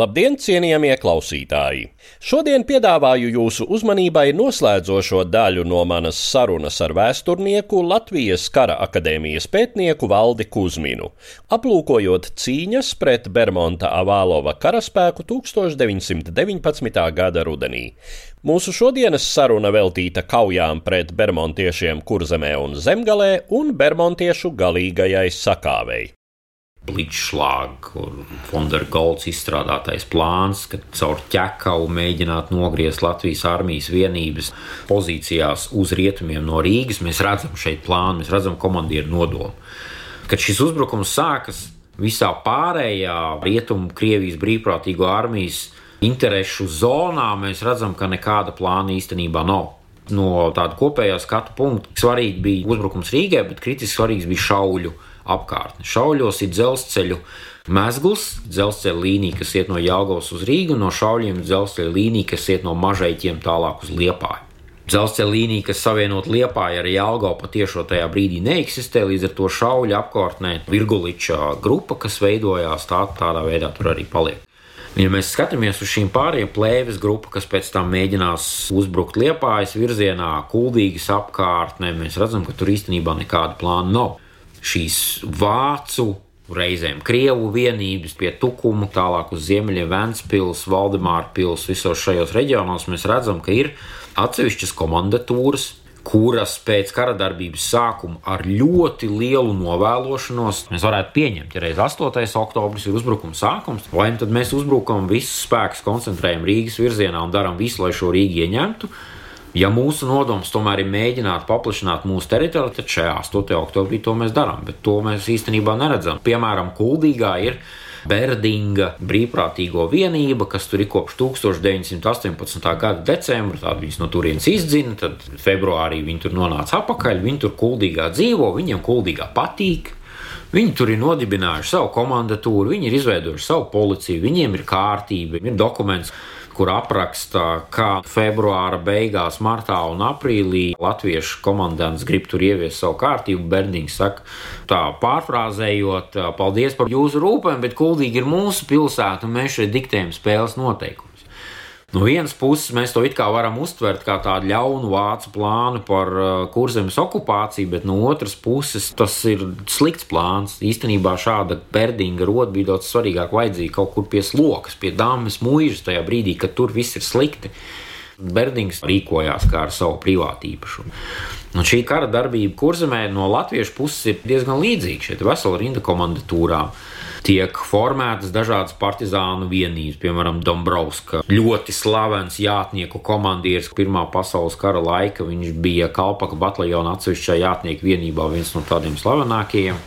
Labdien, cienījamie klausītāji! Šodien piedāvāju jūsu uzmanībai noslēdzošo daļu no manas sarunas ar vēsturnieku Latvijas Kara akadēmijas pētnieku Valdi Kusminu, aplūkojot cīņas pret Bermonta Avālova karaspēku 1919. gada rudenī. Mūsu šodienas saruna veltīta kaujām pret bermontiešiem Kurzemē un Zemgalē un bermontiešu galīgajai sakāvei. Blīdšlāga un Fondergolds izstrādātais plāns, ka caur ķekavu mēģināt nogriezt Latvijas armijas vienības pozīcijās uz rietumiem no Rīgas. Mēs redzam šeit plānu, mēs redzam komandieru nodomu. Kad šis uzbrukums sākas visā pārējā rietumu Krievijas brīvprātīgo armijas interešu zonā, mēs redzam, ka nekāda plāna īstenībā nav. No tāda kopējā skatu punkta svarīgi bija uzbrukums Rīgai, bet kritiski svarīgs bija šauļu apkārtne. Šauļos ir dzelzceļu mezgls, dzelzceļa līnija, kas iet no Jālgavas uz Rīgu, un no šauļiem dzelzceļa līnija, kas iet no mažaiķiem tālāk uz Liepāju. Dzelzceļa līnija, kas savienot Liepāju ar Jālgavu, patiešām tajā brīdī neeksistē. Līdz ar to šauļu apkārtnē Virguliča grupa, kas veidojās, tā, tādā veidā tur arī paliek. Ja mēs skatāmies uz šīm pārējām plēves grupu, kas pēc tam mēģinās uzbrukt Liepājas virzienā, kuldīgas apkārtnē, mēs redzam, ka tur īstenībā nekāda plāna nav. Šīs vācu, reizēm krievu vienības pie Tukuma, tālāk uz ziemeļiem, Ventspils, Valdemāra pils, visos šajos reģionos mēs redzam, ka ir atsevišķas komandatūras, kuras pēc kara darbības sākuma ar ļoti lielu novēlošanos mēs varētu pieņemt. Ja reiz 8. oktobris ir uzbrukuma sākums, vai nu tad mēs uzbrukam visus spēkus, koncentrējam Rīgas virzienā un darām visu, lai šo Rīgu ieņemtu. Ja mūsu nodoms tomēr ir mēģināt paplašināt mūsu teritoriju, tad šajā 8. oktobrī to mēs darām, bet to mēs īstenībā neredzam. Piemēram, Kuldīgā ir Berdinga brīvprātīgo vienība, kas tur ir kopš 1918. gada decembra. Tad viņas no turienes izdzina, tad februārī viņi tur nonāca atpakaļ. Viņi tur kuldīgā dzīvo, viņiem kuldīgā patīk. Viņi tur ir nodibinājuši savu komandatūru, viņi ir izveidojuši savu policiju, viņiem ir kārtība, ir dokuments kur apraksta, kā februāra beigās, martā un aprīlī latviešu komandants grib tur ieviest savu kārtību. Bernings saka, tā pārfrāzējot, paldies par jūsu rūpēm, bet kuldīgi ir mūsu pilsēta un mēs šeit diktējam spēles noteikumus. No vienas puses, mēs to it kā varam uztvert kā tādu ļaunu vācu plānu par uh, kurzemes okupāciju, bet no otras puses tas ir slikts plāns. Īstenībā šāda perdinga roda bija daudz svarīgāk vajadzīga kaut kur pie slokas, pie dāmas mūžas tajā brīdī, kad tur viss ir slikti. Berdings rīkojās kā ar savu privātu īpašumu. Un šī kara darbība kurzemē no latviešu puses ir diezgan līdzīga. Šeit ir vesela rinda komandatūrām tiek formētas dažādas partizānu vienības, piemēram, Dombrovska. Ļoti slavens jātnieku komandieris Pirmā pasaules kara laika. Viņš bija Kalpaka bataljona atsevišķā jātnieku vienībā, viens no tādiem slavenākajiem.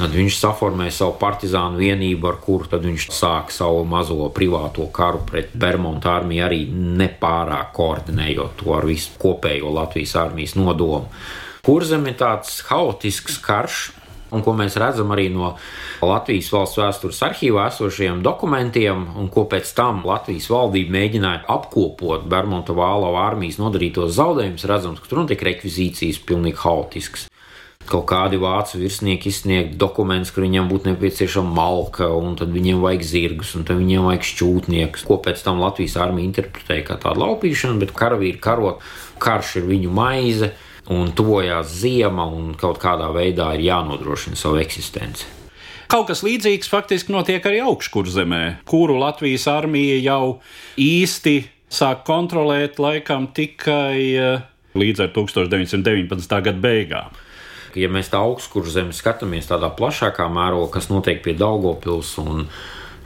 Tad viņš saformēja savu partizānu vienību, ar kuru viņš sāka savu mazo privāto karu pret Bermudu armiju, arī nepārāk koordinējot to ar visu kopējo Latvijas armijas nodomu. Kurzem ir tāds haotisks karš, un ko mēs redzam arī no Latvijas valsts vēstures arhīvā esošajiem dokumentiem, un ko pēc tam Latvijas valdība mēģināja apkopot Bermuda Vālava armijas nodarītos zaudējumus, redzams, ka tur notiek rekvizīcijas pilnīgi haotisks. Kaut kādi vācu virsnieki izsniegt dokumentus, ka viņiem būtu nepieciešama malka, un tad viņiem vajag zirgus, un tad viņiem vajag šķūtniekus, ko pēc tam Latvijas armija interpretēja kā tādu laupīšanu, bet karavīri karot, karš ir viņu maize, un tuvojās ziema, un kaut kādā veidā ir jānodrošina savu eksistenci. Kaut kas līdzīgs faktiski notiek arī augškurzemē, kuru Latvijas armija jau īsti sāk kontrolēt laikam tikai eh, līdz ar 1919. gada beigām. Ja mēs tā augstkurzemē skatāmies tādā plašākā mērogā, kas notiek pie Daugopils un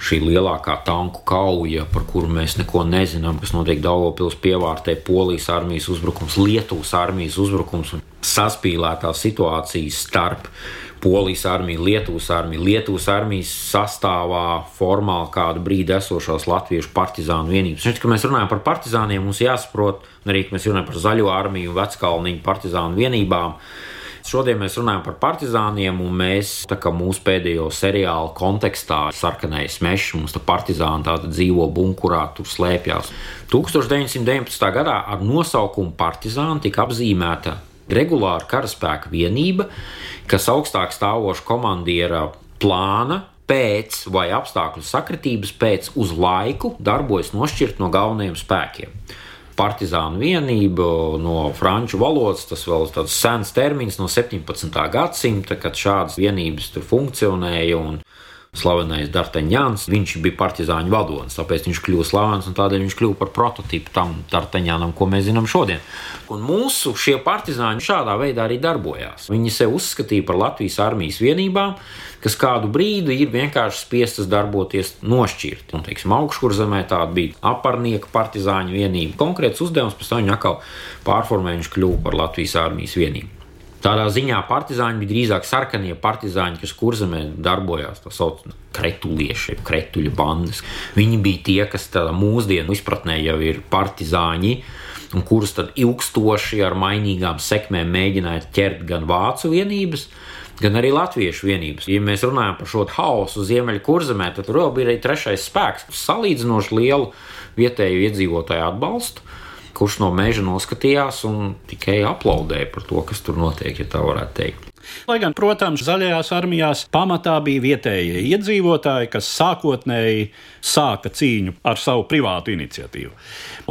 šī lielākā tanku kauja, par kuru mēs neko nezinām, kas notiek Daugopils pievārtē, Polijas armijas uzbrukums, Lietuvas armijas uzbrukums un saspīlētā situācija starp Polijas armiju, Lietuvas armiju, Lietuvas armijas sastāvā formāli kādu brīdi esošās latviešu partizānu vienības. Šeit, kad mēs runājam par partizāniem, mums jāsaprot, arī mēs runājam par zaļo armiju un veckalniņu partizānu vienībām. Šodien mēs runājam par partizāniem, un mēs mūsu pēdējo seriālu kontekstā sarkanais mežs, mums tā partizāni tāda dzīvo bunkurā, tur slēpjas. 1919. gadā ar nosaukumu partizāni tika apzīmēta regulāra karaspēka vienība, kas augstāk stāvoša komandiera plāna pēc vai apstākļu sakritības pēc uz laiku darbojas nošķirt no galvenajiem spēkiem. Partizānu vienība no franču valodas, tas vēl ir tāds sens termins no 17. gadsimta, kad šādas vienības tur funkcionēja. Un slavenais Dartaņāns. Viņš bija partizāņu vadonis, tāpēc viņš kļuva slavens un tādēļ viņš kļuva par prototipu tam Dartaņānam, ko mēs zinām šodien. Un mūsu šie partizāņi šādā veidā arī darbojās. Viņi sev uzskatīja par Latvijas armijas vienībām, kas kādu brīdi ir vienkārši spiestas darboties nošķirti. Un, teiksim, augškurzemē tāda bija aparnieka partizāņu vienība. Konkrēts uzdevums pēc tam viņa atkal pārformēja, viņš kļuva par Latvijas armijas vienību. Tādā ziņā partizāņi bija drīzāk sarkanie partizāņi, kas kurzemē darbojās, tā saucamie kretulieši, kretuļu bandas. Viņi bija tie, kas mūsdienu izpratnē jau ir partizāņi. Kurus tad ilgstoši ar mainīgām sekmēm mēģināja ķert gan vācu vienības, gan arī latviešu vienības. Ja mēs runājam par šo haosu Ziemeļkurzemē, tad tur vēl bija arī trešais spēks, kas salīdzinoši lielu vietēju iedzīvotāju atbalstu kurš no meža noskatījās un tikai aplaudēja par to, kas tur notiek, ja tā varētu teikt. Lai gan, protams, zaļajās armijās pamatā bija vietējie iedzīvotāji, kas sākotnēji sāka cīņu ar savu privātu iniciatīvu.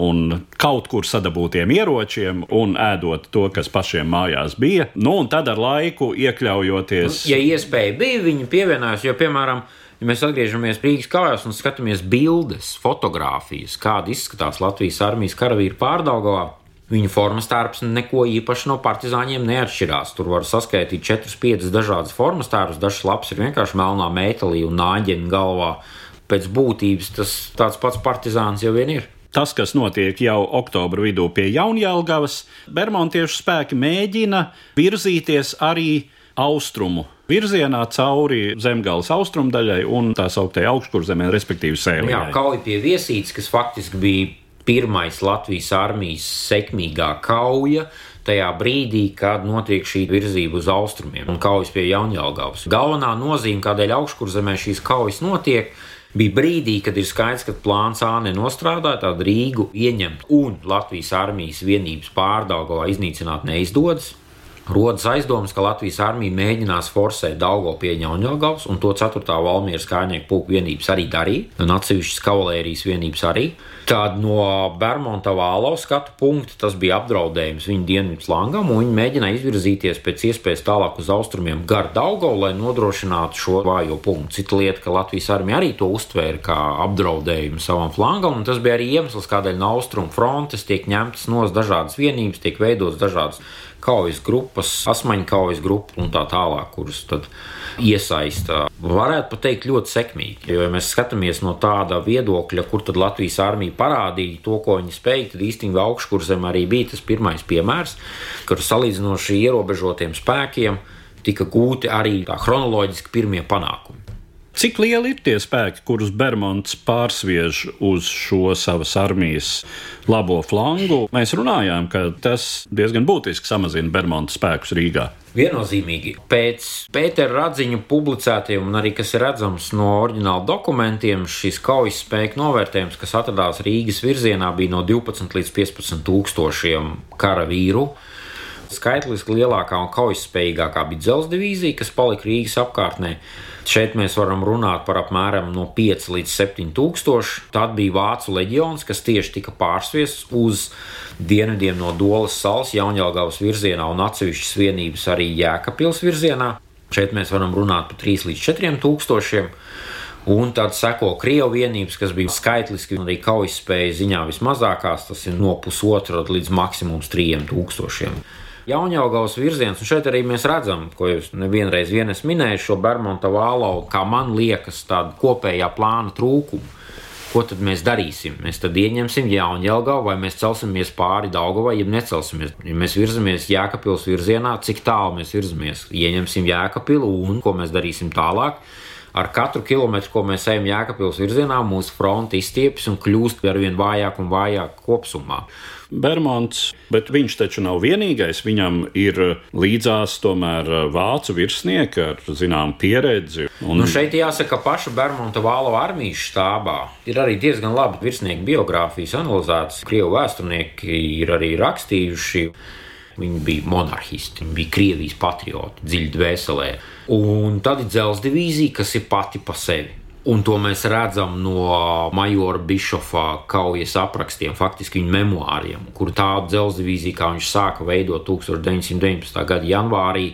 Un kaut kur sadabūtiem ieročiem un ēdot to, kas pašiem mājās bija, nu un tad ar laiku iekļaujoties. Ja iespēja bija, viņi pievienojās, jo, piemēram, ja mēs atgriežamies Rīgas kājās un skatāmies bildes, fotografijas, kāda izskatās Latvijas armijas karavīri pārdaugavā, Viņu formas tērps neko īpaši no partizāņiem neatšķirās. Tur var saskaitīt 4-5 dažādas formas tērpus. Dažs laps ir vienkārši melnā metālī un nāģeņa galvā. Pēc būtības tas tāds pats partizāns jau ir. Tas, kas notiek jau oktobra vidū pie Jaunjēlgavas, Bermontiešu spēki mēģina virzīties arī austrumu virzienā cauri zemgājas austrumdaļai un tā sauktējai augškurzemē, respektīvi Sēlijai. Jā, kauja pie viesītes, kas faktiski bija pirmais Latvijas armijas sekmīgā kauja. Tajā brīdī, kad notiek šī virzība uz austrumiem un kaujas pie Jaunjēlgavas. Galvenā nozīme, kādēļ augškurzemē šīs kaujas notiek, bija brīdī, kad ir skaidrs, ka plāns A nenostrādāja, tādu Rīgu ieņemt un Latvijas armijas vienības pārdaugā iznīcināt neizdodas. Rodas aizdomas, ka Latvijas armija mēģinās forsēt Daugo pie Ņauņogavas, un to 4. valmieras kājnieku puku vienības arī darīja, un atsevišķas kavalērijas vienības arī. Tāda no Bermuda vālo skatu punkta tas bija apdraudējums viņu dienvidu flangam, un viņi mēģināja izvirzīties pēc iespējas tālāk uz austrumiem gar Daugo, lai nodrošinātu šo vājo punktu. Cita lieta, ka Latvijas armija arī to uztvēra kā apdraudējumu savam flangam, un tas bija arī iemesls, kādēļ no austrumu frontes tiek ņemtas nos dažādas vienības, tiek veidotas dažādas kaujas grupas, asmaņu kaujas grupu un tā tālāk, kuras tad iesaista. Varētu teikt, ļoti sekmīgi. Jo, ja mēs skatāmies no tāda viedokļa, kur tad Latvijas armija parādīja to, ko viņi spēja, tad īstenībā augškurzem arī bija tas pirmais piemērs, kur salīdzinoši ierobežotiem spēkiem tika gūti arī chronoloģiski pirmie panākumi. Cik lieli ir tie spēki, kurus Bermonds pārsviež uz šo savas armijas labo flangu? Mēs runājām, ka tas diezgan būtiski samazina Bermonda spēkus Rīgā. Viennozīmīgi. Pēc Pētera radziņu publicētiem un arī kas ir redzams no oriģināla dokumentiem, šis kaujas spēku novērtējums, kas atradās Rīgas virzienā, bija no 12 līdz 15 tūkstošiem karavīru. Skaitliski lielākā un kaujaspējīgākā bija dzelzceļa divīzija, kas palika Rīgas apkārtnē. Šeit mēs varam runāt par apmēram no 5 līdz 7 tūkstoši. Tad bija Vācu leģions, kas tieši tika pārsviests uz dienvidiem no Dolas salas, Jaunjēlgavas virzienā un atsevišķas vienības arī Jēkabpils virzienā. Šeit mēs varam runāt par 3 līdz 4 tūkstošiem. Un tad seko krievu vienības, kas bija skaitliski arī kaujas spēja ziņā vismazākās, tas ir no pusotra līdz maksimums 3000. Jaunjēlgavas virziens, un šeit arī mēs redzam, ko jūs nevienreiz vien esat minējuši, šo Bermuda vālo, kā man liekas, tādu kopējā plāna trūkumu. Ko tad mēs darīsim? Mēs tad ieņemsim Jaunjēlgavu, vai mēs celsimies pāri Daugavai, ja necelsimies. Ja mēs virzamies Jēkabpils virzienā, cik tālu mēs virzamies? Ieņemsim Jēkabilu un ko mēs darīsim tālāk? ar katru kilometru, ko mēs ejam Jēkabpils virzienā, mūsu fronte izstiepjas un kļūst ar vien vājāk un vājāk kopumā. Bermons, bet viņš taču nav vienīgais. Viņam ir līdzās tomēr vācu virsnieki ar zināmu pieredzi. Un... Nu šeit jāsaka, ka paša Bermuda Vālo armijas štābā ir arī diezgan labi virsnieku biogrāfijas analizētas. Krievu vēsturnieki ir arī rakstījuši. Viņi bija monarhisti, viņi bija Krievijas patrioti, dziļi dvēselē. Un tad ir dzelzceļa divīzija, kas ir pati pa sevi. Un to mēs redzam no Majora Bišofa kaujas aprakstiem, faktiski viņa memoāriem, kur tādu dzelzceļa divīziju, kā viņš sāka veidot 1919. gada janvārī,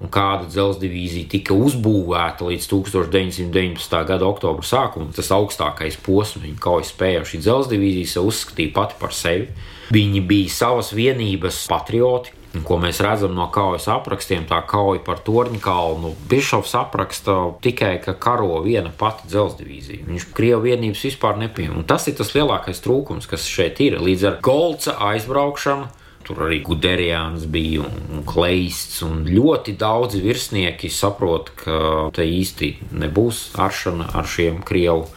un kāda dzelzceļa divīzija tika uzbūvēta līdz 1919. gada oktobra sākumam, tas augstākais posms, viņa kaujas spēja. Šī dzelzceļa divīzija uzskatīja pati par sevi Viņi bija savas vienības patrioti, Un, ko mēs redzam no kaujas aprakstiem, tā kauja par Torņa kalnu. Bišovs apraksta tikai, ka karo viena pati dzelzceļa divīzija. Viņš Krievu vienības vispār nepieņem. Tas ir tas lielākais trūkums, kas šeit ir. Līdz ar Golca aizbraukšanu. Tur arī Guderians bija un Kleists, un ļoti daudzi virsnieki saprot, ka te īsti nebūs aršana ar šiem Krievu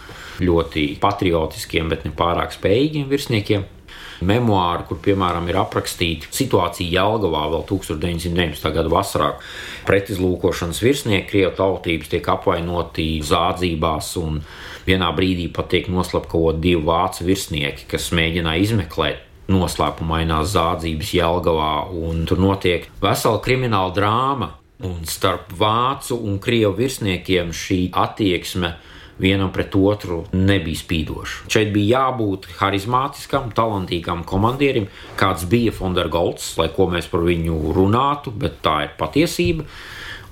ļoti patriotiskiem, bet ne pārāk spējīgiem virsniekiem memoāri, kur piemēram ir aprakstīta situācija Jelgavā vēl 1919. gada vasarā. Pretizlūkošanas virsnieki Krievijas tautības tiek apvainoti zādzībās, un vienā brīdī pat tiek noslapkavot divi vācu virsnieki, kas mēģināja izmeklēt noslēpumainās zādzības Jelgavā, un tur notiek vesela krimināla drāma. Un starp vācu un krievu virsniekiem šī attieksme vienam pret otru nebija spīdoši. Šeit bija jābūt harizmātiskam, talantīgam komandierim, kāds bija Fondergolds, lai ko mēs par viņu runātu, bet tā ir patiesība.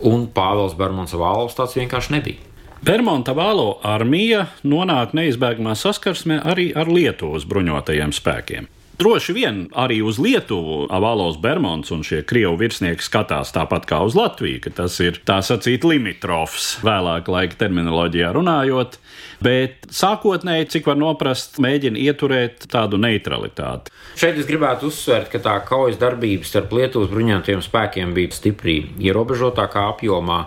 Un Pāvils Bermans Vālovs tāds vienkārši nebija. Bermuda vālo armija nonāk neizbēgamā saskarsmē arī ar Lietuvas bruņotajiem spēkiem. Droši vien arī uz Lietuvu Avalos Bermons un šie krievu virsnieki skatās tāpat kā uz Latviju, ka tas ir tā sacīt limitrofs, vēlāk laika terminoloģijā runājot, bet sākotnēji, cik var noprast, mēģina ieturēt tādu neutralitāti. Šeit es gribētu uzsvērt, ka tā kaujas darbības starp Lietuvas bruņotajiem spēkiem bija stipri ierobežotākā apjomā.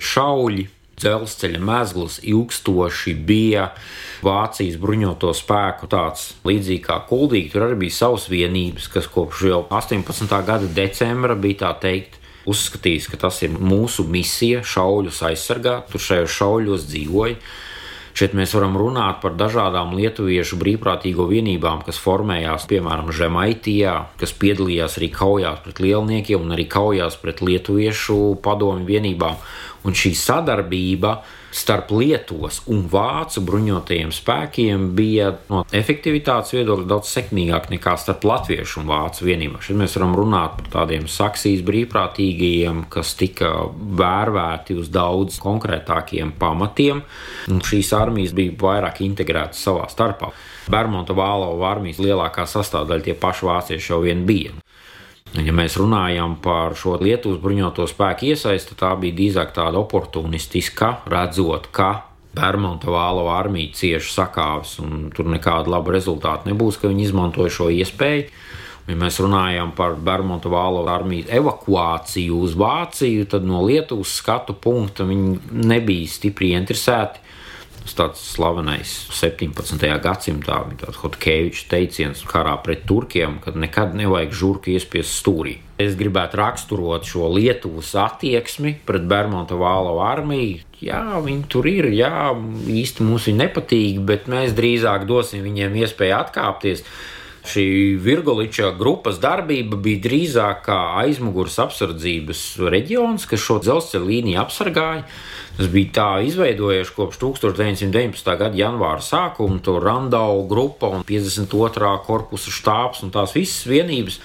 Šauļi dzelzceļa mezgls ilgstoši bija Vācijas bruņoto spēku tāds līdzīgi kā kuldīgi. Tur arī bija savas vienības, kas kopš jau 18. gada decembra bija tā teikt. Uzskatījis, ka tas ir mūsu misija, šauļus aizsargāt, tur šajos šauļos dzīvoja. Šeit mēs varam runāt par dažādām lietuviešu brīvprātīgo vienībām, kas formējās piemēram Žemaitijā, kas piedalījās arī kaujās pret lielniekiem un arī kaujās pret lietuviešu padomju vienībām. Un šī sadarbība starp Lietuvas un Vācu bruņotajiem spēkiem bija no efektivitātes viedokļa daudz sekmīgāk nekā starp Latviešu un Vācu vienībām. Šeit mēs varam runāt par tādiem saksijas brīvprātīgajiem, kas tika vērvēti uz daudz konkrētākiem pamatiem, un šīs armijas bija vairāk integrētas savā starpā. Bermuda Vālova armijas lielākā sastāvdaļa tie paši vācieši jau vien bija. Ja mēs runājam par šo Lietuvas bruņoto spēku iesaisti, tā bija drīzāk tāda oportunistiska, redzot, ka Bermuda vālo armija cieši sakāves, un tur nekāda laba rezultāta nebūs, ka viņi izmantoja šo iespēju. Ja mēs runājam par Bermuda vālo armijas evakuāciju uz Vāciju, tad no Lietuvas skatu punkta viņi nebija stipri interesēti tāds slavenais 17. gadsimtā bija Hotkevičs teiciens karā pret turkiem, kad nekad nevajag žurku iespiest stūrī. Es gribētu raksturot šo Lietuvas attieksmi pret Bermuda vālo armiju. Jā, viņi tur ir, jā, īsti mums viņi nepatīk, bet mēs drīzāk dosim viņiem iespēju atkāpties. Šī Virgoliča grupas darbība bija drīzāk kā aizmugures apsardzības reģions, kas šo dzelzceļa līniju apsargāja. Tas bija tā izveidojies kopš 1919. gada janvāra sākuma, to Randau grupa un 52. korpusa štābs un tās visas vienības.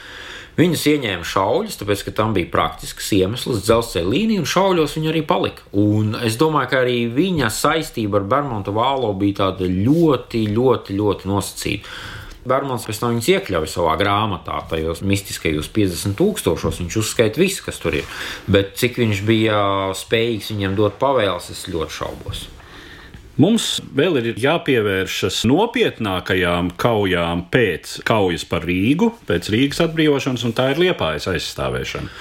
Viņas ieņēma šauļus, tāpēc, ka tam bija praktisks iemesls, dzelzceļa līnija, un šauļos viņa arī palika. Un es domāju, ka arī viņa saistība ar Bermuda vālo bija tāda ļoti, ļoti, ļoti nosacīta. Bermans pēc tam viņus iekļauj savā grāmatā, tajos mistiskajos 50 tūkstošos. Viņš uzskaita visu, kas tur ir. Bet cik viņš bija spējīgs viņam dot pavēles, es ļoti šaubos. Mums vēl ir jāpievēršas nopietnākajām kaujām pēc kaujas par Rīgu, pēc Rīgas atbrīvošanas, un tā ir Liepājas aizstāvēšana,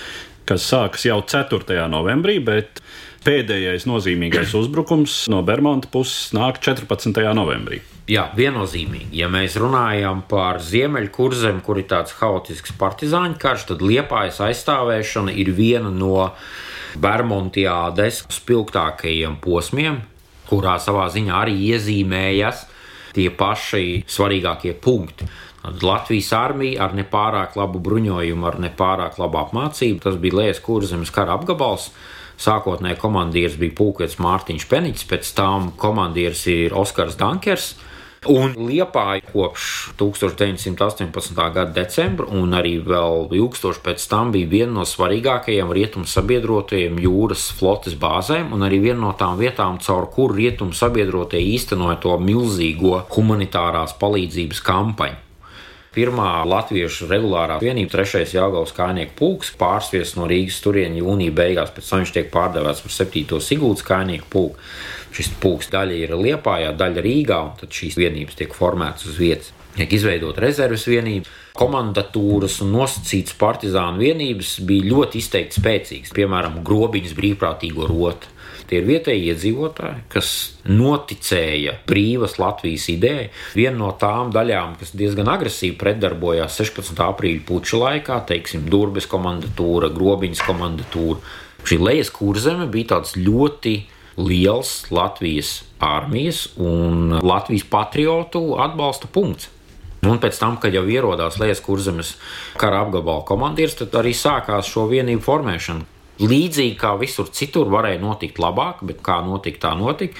kas sākas jau 4. novembrī, bet pēdējais nozīmīgais uzbrukums no Bermuda puses nāk 14. novembrī. Jā, viennozīmīgi. Ja mēs runājam par Ziemeļkurzem, kur ir tāds haotisks partizāņu karš, tad Liepājas aizstāvēšana ir viena no Bermudiādes spilgtākajiem posmiem, kurā savā ziņā arī iezīmējas tie paši svarīgākie punkti. Latvijas armija ar nepārāk labu bruņojumu, ar nepārāk labu apmācību. Tas bija Lējas kurzemes kara apgabals. Sākotnēji komandieris bija Pūkets Mārtiņš Peniķis, pēc tam komandieris ir Oskars Dankers. Un Liepāja kopš 1918. gada decembra, un arī vēl ilgstoši pēc tam bija viena no svarīgākajiem rietumu sabiedrotajiem jūras flotes bāzēm, un arī viena no tām vietām, caur kuru rietumu sabiedrotie īstenoja to milzīgo humanitārās palīdzības kampaņu. Pirmā latviešu regulārā vienība, trešais Jāgaus kājnieku pulks, pārsviests no Rīgas turieni jūnija beigās, pēc tam viņš tiek pārdevēts par 7. Sigūdas kājnieku pulku. Šis pulks daļa ir Liepājā, daļa Rīgā, un tad šīs vienības tiek formētas uz vietas. Tiek izveidota rezerves vienība, komandatūras un nosacītas partizānu vienības bija ļoti izteikti spēcīgas, piemēram, grobiņas brīvprātīgo rotu. Tie ir vietējie iedzīvotāji, kas noticēja brīvas Latvijas idejai. Viena no tām daļām, kas diezgan agresīvi pretdarbojās 16. aprīļa puča laikā, teiksim, Durbes komandatūra, Grobiņas komandatūra. Šī lejas kurzeme bija tāds ļoti liels Latvijas armijas un Latvijas patriotu atbalsta punkts. Un pēc tam, kad jau ierodās Lējas kurzemes kara apgabala komandieris, tad arī sākās šo vienību formēšana. Līdzīgi kā visur citur varēja notikt labāk, bet kā notika, tā notika.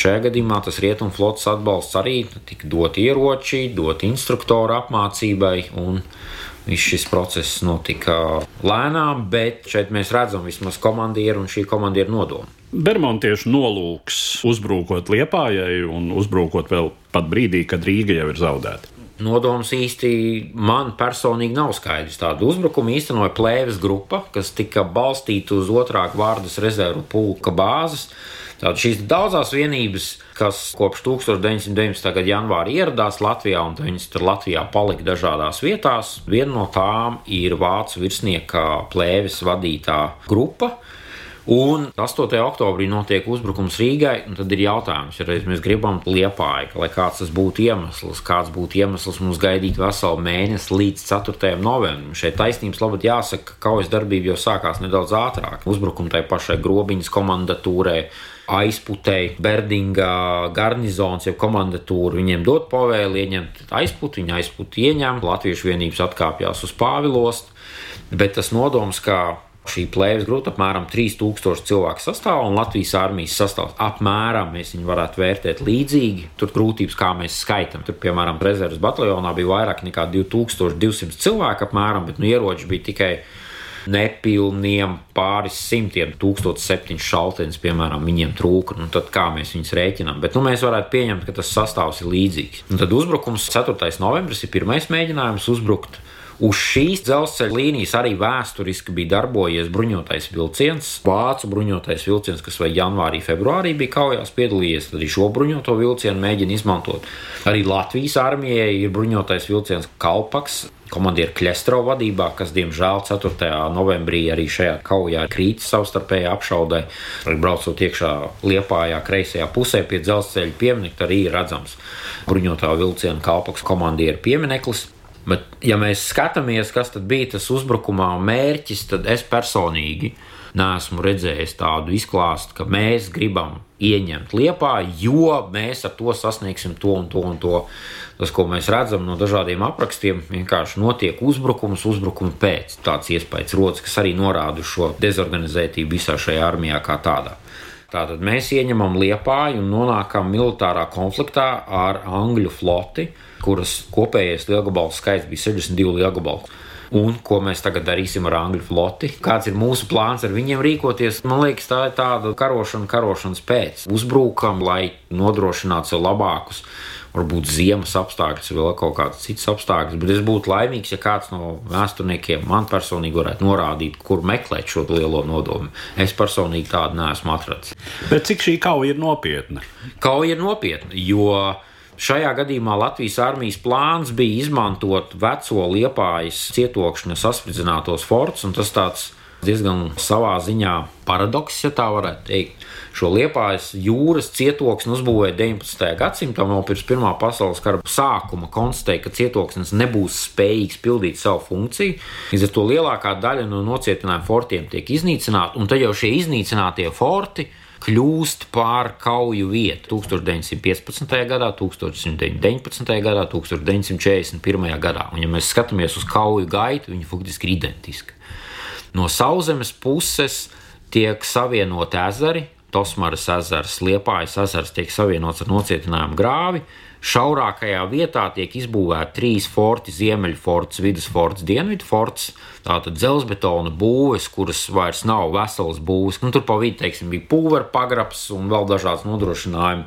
Šajā gadījumā tas rietumu flotes atbalsts arī tika dot ieroči, dot instruktoru apmācībai, un viss šis process notika lēnām, bet šeit mēs redzam vismaz komandieru un šī komandieru nodomu. Bermontiešu nolūks uzbrukot Liepājai un uzbrukot vēl pat brīdī, kad Rīga jau ir zaudēta nodoms īsti man personīgi nav skaidrs. Tādu uzbrukumu īstenoja plēves grupa, kas tika balstīta uz otrā gvārdas rezervu pulka bāzes. Tātad šīs daudzās vienības, kas kopš 1919. gada janvāra ieradās Latvijā, un viņas tur Latvijā palika dažādās vietās, viena no tām ir vācu virsnieka plēves vadītā grupa Un 8. oktobrī notiek uzbrukums Rīgai, un tad ir jautājums, ja mēs gribam liepāju, lai kāds tas būtu iemesls, kāds būtu iemesls mums gaidīt veselu mēnesi līdz 4. novembrim. Šeit taisnības labāk jāsaka, ka kaujas darbība jau sākās nedaudz ātrāk. Uzbrukumi tai pašai grobiņas komandatūrai, aizputēji, Berdinga garnizons, jau komandatūra viņiem dod pavēli ieņemt aizputi, viņi aizputi ieņem, latviešu vienības atkāpjas uz Pāvilostu, bet tas nodoms, ka Šī plēves grupa apmēram 3000 cilvēku sastāvā, un Latvijas armijas sastāvs apmēram mēs viņu varētu vērtēt līdzīgi. Tur grūtības, kā mēs skaitām. Tur, piemēram, rezerves bataljonā bija vairāk nekā 2200 cilvēku apmēram, bet nu, ieroči bija tikai nepilniem pāris simtiem, 1007 šaltenis, piemēram, viņiem trūka. Nu, tad kā mēs viņus rēķinām? Bet nu, mēs varētu pieņemt, ka tas sastāvs ir līdzīgs. Un tad uzbrukums 4. novembris ir pirmais mēģinājums uzbrukt Uz šīs dzelzceļa līnijas arī vēsturiski bija darbojies bruņotais vilciens, vācu bruņotais vilciens, kas vai janvārī, februārī bija kaujās piedalījies. Tad arī šo bruņoto vilcienu mēģina izmantot. Arī Latvijas armijai ir bruņotais vilciens Kalpaks, komandieru Kļestro vadībā, kas, diemžēl, 4. novembrī arī šajā kaujā krīt savstarpējā apšaudē. Arī braucot iekšā liepājā, kreisajā pusē pie dzelzceļa pieminiekta, arī ir redzams bruņotā vilciena kalpaks komandieru piemineklis. Bet, ja mēs skatāmies, kas bija tas uzbrukumā mērķis, tad es personīgi neesmu redzējis tādu izklāstu, ka mēs gribam ieņemt liepā, jo mēs ar to sasniegsim to un to un to. Tas, ko mēs redzam no dažādiem aprakstiem, vienkārši notiek uzbrukums, uzbrukuma pēc. Tāds iespējas rodas, kas arī norāda šo dezorganizētību visā šajā armijā kā tādā. Tātad mēs ieņemam liepāju un nonākam militārā konfliktā ar Angļu floti kuras kopējais lielgabalu skaits bija 62 lielgabalu. Un ko mēs tagad darīsim ar angļu floti? Kāds ir mūsu plāns ar viņiem rīkoties? Man liekas, tā ir tāda karošana, karošanas pēc. Uzbrukam, lai nodrošinātu sev labākus varbūt ziemas apstākļus, vēl kaut kādas citas apstākļus. Bet es būtu laimīgs, ja kāds no vēsturniekiem man personīgi varētu norādīt, kur meklēt šo lielo nodomu. Es personīgi tādu neesmu atradzis. Bet cik šī kauja ir nopietna? Kauja ir nopietna, jo Šajā gadījumā Latvijas armijas plāns bija izmantot veco liepājas cietokšņa saspridzinātos forts, un tas tāds diezgan savā ziņā paradoks, ja tā varētu teikt. Šo liepājas jūras cietoksni uzbūvēja 19. gadsimtā, vēl pirms Pirmā pasaules kara sākuma konstatēja, ka cietoksnis nebūs spējīgs pildīt savu funkciju. Līdz ar to lielākā daļa no nocietinājuma fortiem tiek iznīcināta, un tad jau šie iznīcinātie forti kļūst par kauju vietu 1915. gadā, 1919. gadā, 1941. gadā. Un, ja mēs skatāmies uz kauju gaitu, viņi faktiski ir identiski. No sauszemes puses tiek savienoti ezeri, Tosmaras ezers, Liepājas ezers tiek savienots ar nocietinājumu grāvi. Šaurākajā vietā tiek izbūvēti trīs forti - ziemeļforts, vidusforts, dienvidforts. Tātad dzelzbetona būves, kuras vairs nav veselas būves. Nu, tur pa vidu, teiksim, bija pulvera pagrabs un vēl dažādas nodrošinājumi.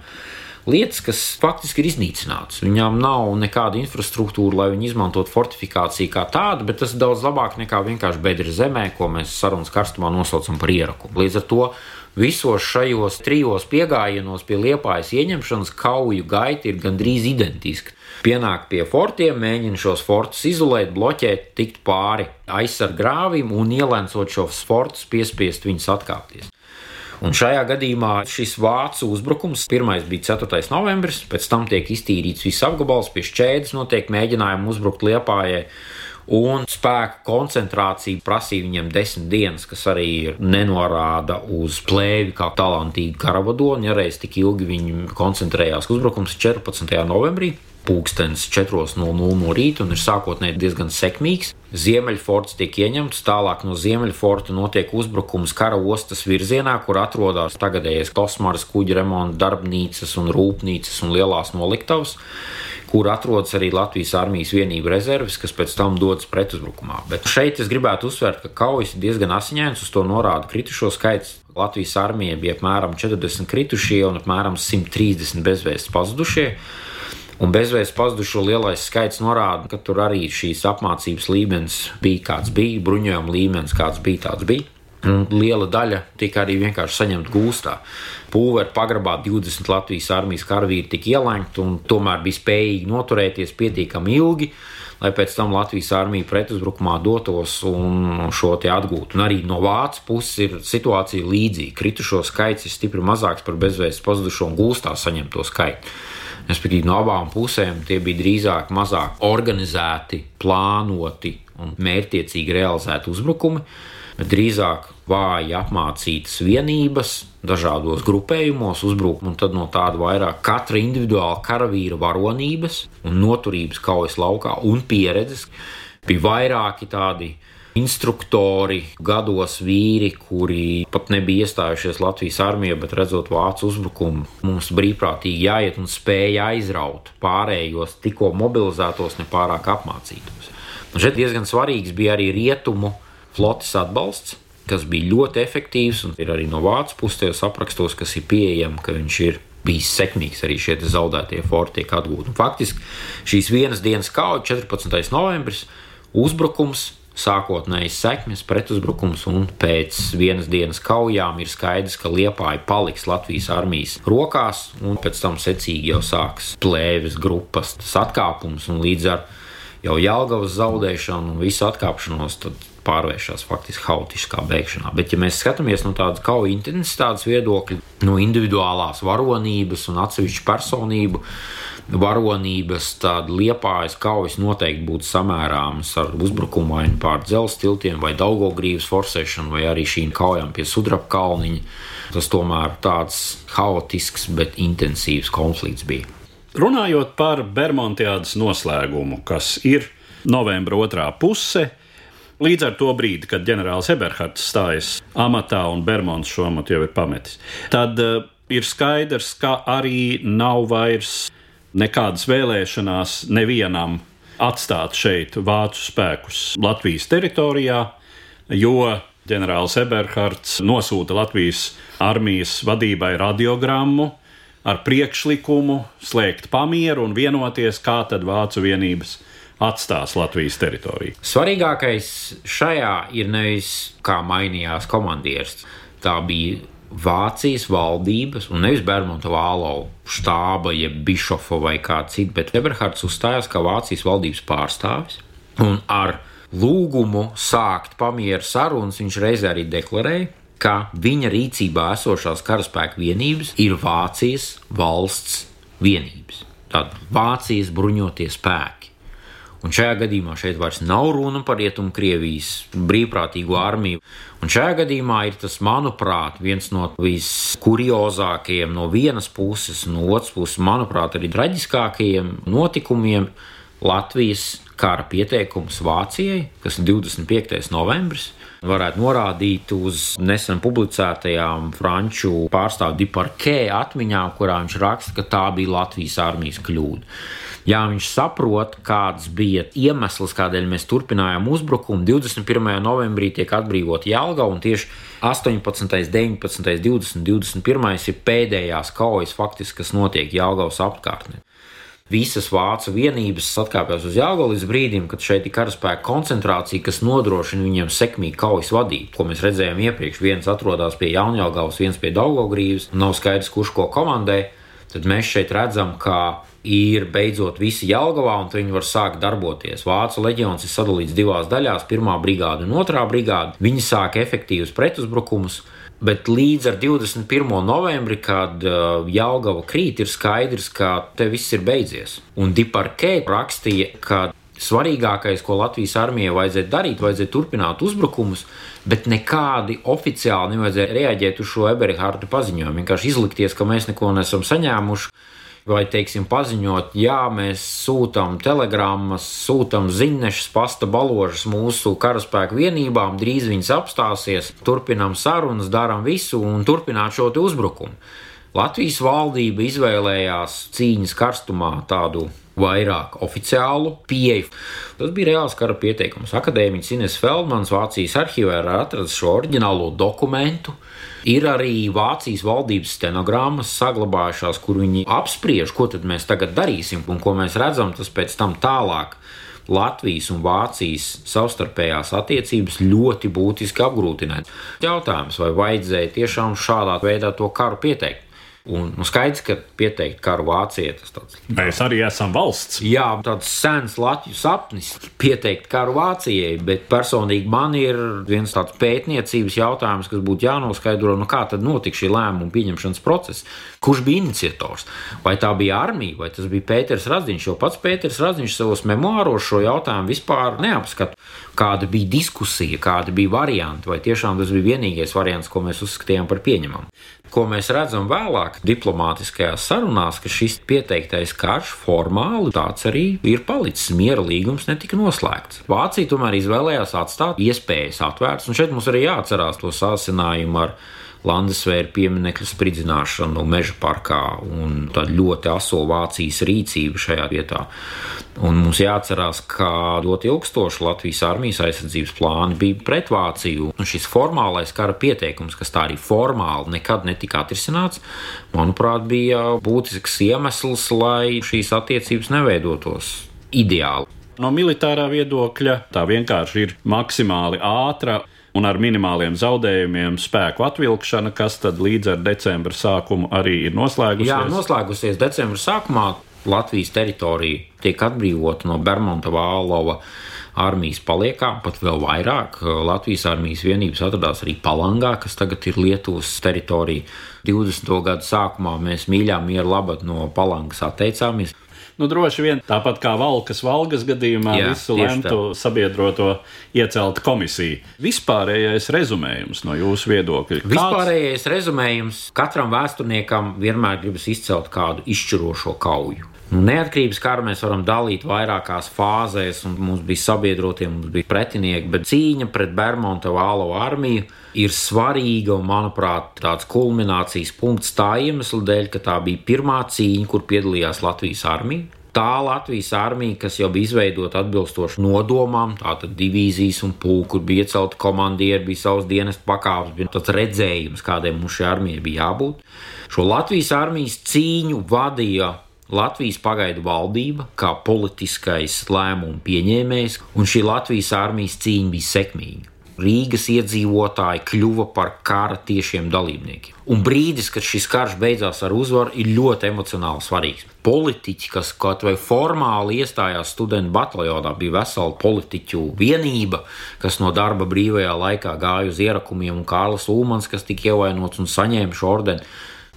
Lietas, kas faktiski ir iznīcinātas. Viņām nav nekāda infrastruktūra, lai viņi izmantotu fortifikāciju kā tādu, bet tas ir daudz labāk nekā vienkārši bedra zemē, ko mēs sarunas karstumā nosaucam par ierakumu. Līdz ar to visos šajos trijos piegājienos pie liepājas ieņemšanas kauju gaita ir gandrīz identiska. Pienāk pie fortiem, mēģina šos fortus izolēt, bloķēt, tikt pāri aizsargu grāvim un ielēcot šos fortus, piespiest viņus atkāpties. Un šajā gadījumā šis vācu uzbrukums pirmais bija 4. novembris, pēc tam tiek iztīrīts viss apgabals, pie šķēdes notiek mēģinājumi uzbrukt Liepājai un spēka koncentrācija prasīja viņiem desmit dienas, kas arī nenorāda uz plēvi kā talantīgu karavadoni. Ja reiz tik ilgi viņi koncentrējās uzbrukums 14. novembrī. Pūkstens 4.00 no rīta un ir sākotnēji diezgan sekmīgs. Ziemeļforts tiek ieņemts, tālāk no Ziemeļforta notiek uzbrukums kara ostas virzienā, kur atrodas tagadējais kosmāras kuģa remonta darbnīcas un rūpnīcas un lielās noliktavas kur atrodas arī Latvijas armijas vienību rezerves, kas pēc tam dodas pretuzbrukumā. Bet šeit es gribētu uzsvērt, ka kaujas ir diezgan asiņains, uz to norāda kritušo skaits. Latvijas armija bija apmēram 40 kritušie un apmēram 130 bezvēsts pazudušie. Un bezvēsts pazudušo lielais skaits norāda, ka tur arī šīs apmācības līmenis bija kāds bija, bruņojuma līmenis kāds bija, tāds bija. Un liela daļa tika arī vienkārši saņemta gūstā. Pūvera pagrabā 20 Latvijas armijas karavīri tika ielēgti un tomēr bija spējīgi noturēties pietiekami ilgi, lai pēc tam Latvijas armija pretuzbrukumā dotos un šo te atgūtu. Un arī no vācu puses ir situācija līdzīga. Kritušo skaits ir stipri mazāks par bezvēsts pazudušo un gūstā saņemto skaitu. Respektīvi, no abām pusēm tie bija drīzāk mazāk organizēti, plānoti un mērķiecīgi realizēti uzbrukumi bet drīzāk vāji apmācītas vienības, dažādos grupējumos uzbruk, un tad no tāda vairāk katra individuāla karavīra varonības un noturības kaujas laukā un pieredzes bija vairāki tādi. Instruktori, gados vīri, kuri pat nebija iestājušies Latvijas armijā, bet redzot vācu uzbrukumu, mums brīvprātīgi jāiet un spēja aizraut pārējos, tikko mobilizētos, nepārāk apmācītos. Un šeit diezgan svarīgs bija arī rietumu flotes atbalsts, kas bija ļoti efektīvs, un ir arī no vācu puses tajos aprakstos, kas ir pieejami, ka viņš ir bijis sekmīgs, arī šie zaudētie forti tiek atgūti. Faktiski šīs vienas dienas kauja, 14. novembris, uzbrukums, sākotnēji sekmes, pretuzbrukums, un pēc vienas dienas kaujām ir skaidrs, ka Liepāja paliks Latvijas armijas rokās, un pēc tam secīgi jau sāks plēves grupas atkāpums, un līdz ar jau Jālgavas zaudēšanu un visu atkāpšanos, tad pārvēršas faktiski haotiskā bēgšanā. Bet, ja mēs skatāmies no tādas kaujas intensitātes viedokļa, no individuālās varonības un atsevišķu personību varonības, tad liepājas kaujas noteikti būtu samērāmas ar uzbrukumu vai nu pār dzelzceļa tiltiem, vai Daugogrības forsēšanu, vai arī šīm kaujām pie Sudraba kalniņa. Tas tomēr tāds haotisks, bet intensīvs konflikts bija. Runājot par Bermudiādas noslēgumu, kas ir novembra otrā puse, Līdz ar to brīdi, kad ģenerālis Eberhards stājas amatā un Bermons šo amatu jau ir pametis, tad uh, ir skaidrs, ka arī nav vairs nekādas vēlēšanās nevienam atstāt šeit vācu spēkus Latvijas teritorijā, jo ģenerālis Eberhards nosūta Latvijas armijas vadībai radiogrammu, ar priekšlikumu slēgt pamieru un vienoties, kā tad Vācu vienības atstās Latvijas teritoriju. Svarīgākais šajā ir nevis kā mainījās komandieris. Tā bija Vācijas valdības, un nevis Bermuda Vālo štāba, jeb Bišofa vai kā cita, bet Eberhards uzstājās kā Vācijas valdības pārstāvis. Un ar lūgumu sākt pamieru sarunas viņš reizē arī deklarēja, ka viņa rīcībā esošās karaspēka vienības ir Vācijas valsts vienības. Tātad Vācijas bruņotie spēki. Un šajā gadījumā šeit vairs nav runa par Rietumkrievijas brīvprātīgo armiju. Un šajā gadījumā ir tas, manuprāt, viens no viskuriozākajiem no vienas puses, no otras puses, manuprāt, arī traģiskākajiem notikumiem Latvijas kara pieteikums Vācijai, kas ir 25. novembris, varētu norādīt uz nesen publicētajām franču pārstāvju Diparkē atmiņām, kurā viņš raksta, ka tā bija Latvijas armijas kļūda. Jā, viņš saprot, kāds bija iemesls, kādēļ mēs turpinājām uzbrukumu. 21. novembrī tiek atbrīvot Jālga, un tieši 18., 19., 20, 21. ir pēdējās kaujas, faktiski, kas notiek Jālgavas apkārtnē visas vācu vienības atkāpjas uz Jālu līdz brīdim, kad šeit ir karaspēka koncentrācija, kas nodrošina viņiem sekmīgu kaujas vadību. Ko mēs redzējām iepriekš, viens atrodas pie Jaunjēlgavas, viens pie Daugogrīvas, nav skaidrs, kurš ko komandē. Tad mēs šeit redzam, ka ir beidzot visi Jālgavā, un viņi var sākt darboties. Vācu leģions ir sadalīts divās daļās, pirmā brigāde un otrā brigāde. Viņi sāk efektīvus pretuzbrukumus. Bet līdz ar 21. novembri, kad uh, Jālgava krīt, ir skaidrs, ka te viss ir beidzies. Un Diparkē rakstīja, ka svarīgākais, ko Latvijas armijai vajadzēja darīt, vajadzēja turpināt uzbrukumus, bet nekādi oficiāli nevajadzēja reaģēt uz šo Eberhārta paziņojumu. Vienkārši izlikties, ka mēs neko nesam saņēmuši vai, teiksim, paziņot, jā, mēs sūtām telegrammas, sūtām ziņnešus, pasta baložas mūsu karaspēku vienībām, drīz viņas apstāsies, turpinām sarunas, darām visu un turpināt šo uzbrukumu. Latvijas valdība izvēlējās cīņas karstumā tādu vairāk oficiālu pieeju. Tas bija reāls kara pieteikums. Akadēmiķis Ines Feldmans Vācijas arhīvā ir atradzis šo oriģinālo dokumentu, Ir arī Vācijas valdības stenogrammas saglabājušās, kur viņi apspriež, ko tad mēs tagad darīsim un ko mēs redzam, tas pēc tam tālāk. Latvijas un Vācijas savstarpējās attiecības ļoti būtiski apgrūtināt. Jautājums, vai vajadzēja tiešām šādā veidā to karu pieteikt? Un, nu, skaidrs, ka pieteikt karu Vācijai tas tāds. Mēs arī esam valsts. Jā, tāds sens Latvijas sapnis pieteikt karu Vācijai, bet personīgi man ir viens tāds pētniecības jautājums, kas būtu jānoskaidro, nu kā tad notika šī lēmuma pieņemšanas process. Kurš bija iniciators? Vai tā bija armija, vai tas bija Pēters Radziņš? Jo pats Pēters Radziņš savos memoāros šo jautājumu vispār neapskata. Kāda bija diskusija, kāda bija varianti, vai tiešām tas bija vienīgais variants, ko mēs uzskatījām par pieņemamu ko mēs redzam vēlāk diplomātiskajās sarunās, ka šis pieteiktais karš formāli tāds arī ir palicis. Miera līgums netika noslēgts. Vācija tomēr izvēlējās atstāt iespējas atvērtas, un šeit mums arī jāatcerās to sāsinājumu ar Landesvēra pieminiektu spridzināšanu meža parkā un tāda ļoti aso Vācijas rīcība šajā vietā. Un mums jāatcerās, ka ļoti ilgstoši Latvijas armijas aizsardzības plāni bija pret Vāciju. Un šis formālais kara pieteikums, kas tā arī formāli nekad netika atrisināts, manuprāt, bija būtisks iemesls, lai šīs attiecības neveidotos ideāli. No militārā viedokļa tā vienkārši ir maksimāli ātra un ar minimāliem zaudējumiem spēku atvilkšana, kas tad līdz ar decembra sākumu arī ir noslēgusies. Jā, noslēgusies decembra sākumā. Latvijas teritorija tiek atbrīvota no Bermuda Vālova armijas paliekā, pat vēl vairāk. Latvijas armijas vienības atradās arī Palangā, kas tagad ir Lietuvas teritorija. 20. gadu sākumā mēs mīļām mieru labad no Palangas atteicāmies. Nu, droši vien tāpat kā Valkas Valgas gadījumā, Jā, visu lemtu sabiedroto iecelt komisiju. Vispārējais rezumējums no jūsu viedokļa. Kāds... Vispārējais rezumējums katram vēsturniekam vienmēr gribas izcelt kādu izšķirošo kauju. Nu, neatkarības karu mēs varam dalīt vairākās fāzēs, un mums bija sabiedrotie, mums bija pretinieki, bet cīņa pret Bermuda Vālo armiju ir svarīga un, manuprāt, tāds kulminācijas punkts tā iemesla dēļ, ka tā bija pirmā cīņa, kur piedalījās Latvijas armija. tā Latvijas armija, kas jau bija izveidota atbilstoši nodomām, tātad divīzijas un pulku, kur bija iecelti komandieri, bija savs dienas pakāpes, bija tāds redzējums, kādai mums šai armijai bija jābūt. Šo Latvijas armijas cīņu vadīja Latvijas pagaidu valdība kā politiskais lēmumu pieņēmējs, un šī Latvijas armijas cīņa bija sekmīga. Rīgas iedzīvotāji kļuva par kara tiešiem dalībniekiem. Un brīdis, kad šis karš beidzās ar uzvaru, ir ļoti emocionāli svarīgs. Politiķi, kas kaut vai formāli iestājās studentu bataljonā, bija vesela politiķu vienība, kas no darba brīvajā laikā gāja uz ierakumiem, un Kārlis Ulmans, kas tika ievainots un saņēma šo ordeni.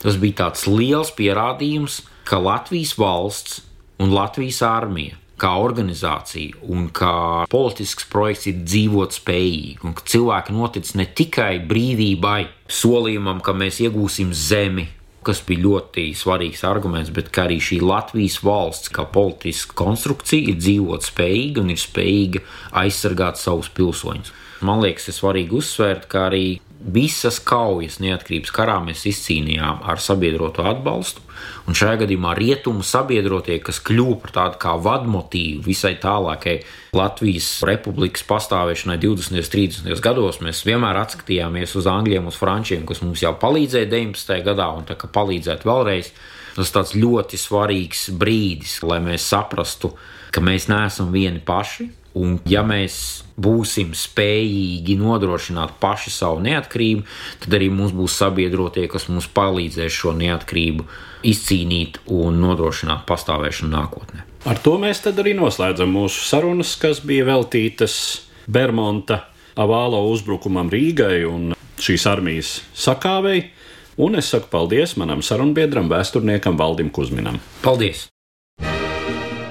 Tas bija tāds liels pierādījums, ka Latvijas valsts un Latvijas armija kā organizācija un kā politisks projekts ir dzīvot spējīgi, un ka cilvēki notic ne tikai brīvībai, solījumam, ka mēs iegūsim zemi, kas bija ļoti svarīgs arguments, bet arī šī Latvijas valsts, kā politiska konstrukcija, ir dzīvot spējīga un ir spējīga aizsargāt savus pilsoņus. Man liekas, ir svarīgi uzsvērt, ka arī visas kaujas neatkarības karā mēs izcīnījām ar sabiedroto atbalstu. Un šajā gadījumā rietumu sabiedrotie, kas kļuva par tādu kā vadmotīvu visai tālākai Latvijas republikas pastāvēšanai 20. un 30. gados, mēs vienmēr atskatījāmies uz angļiem, uz frančiem, kas mums jau palīdzēja 19. gadā un tā kā palīdzētu vēlreiz. Tas tāds ļoti svarīgs brīdis, lai mēs saprastu, ka mēs neesam vieni paši, Un, ja mēs būsim spējīgi nodrošināt paši savu neatkarību, tad arī mums būs sabiedrotie, kas mums palīdzēs šo neatkarību izcīnīt un nodrošināt pastāvēšanu nākotnē. Ar to mēs arī noslēdzam mūsu sarunas, kas bija veltītas Bermuda avālo uzbrukumam Rīgai un šīs armijas sakāvei. Un es saku paldies manam sarunbiedram, vēsturniekam Valdim Kusminam. Paldies!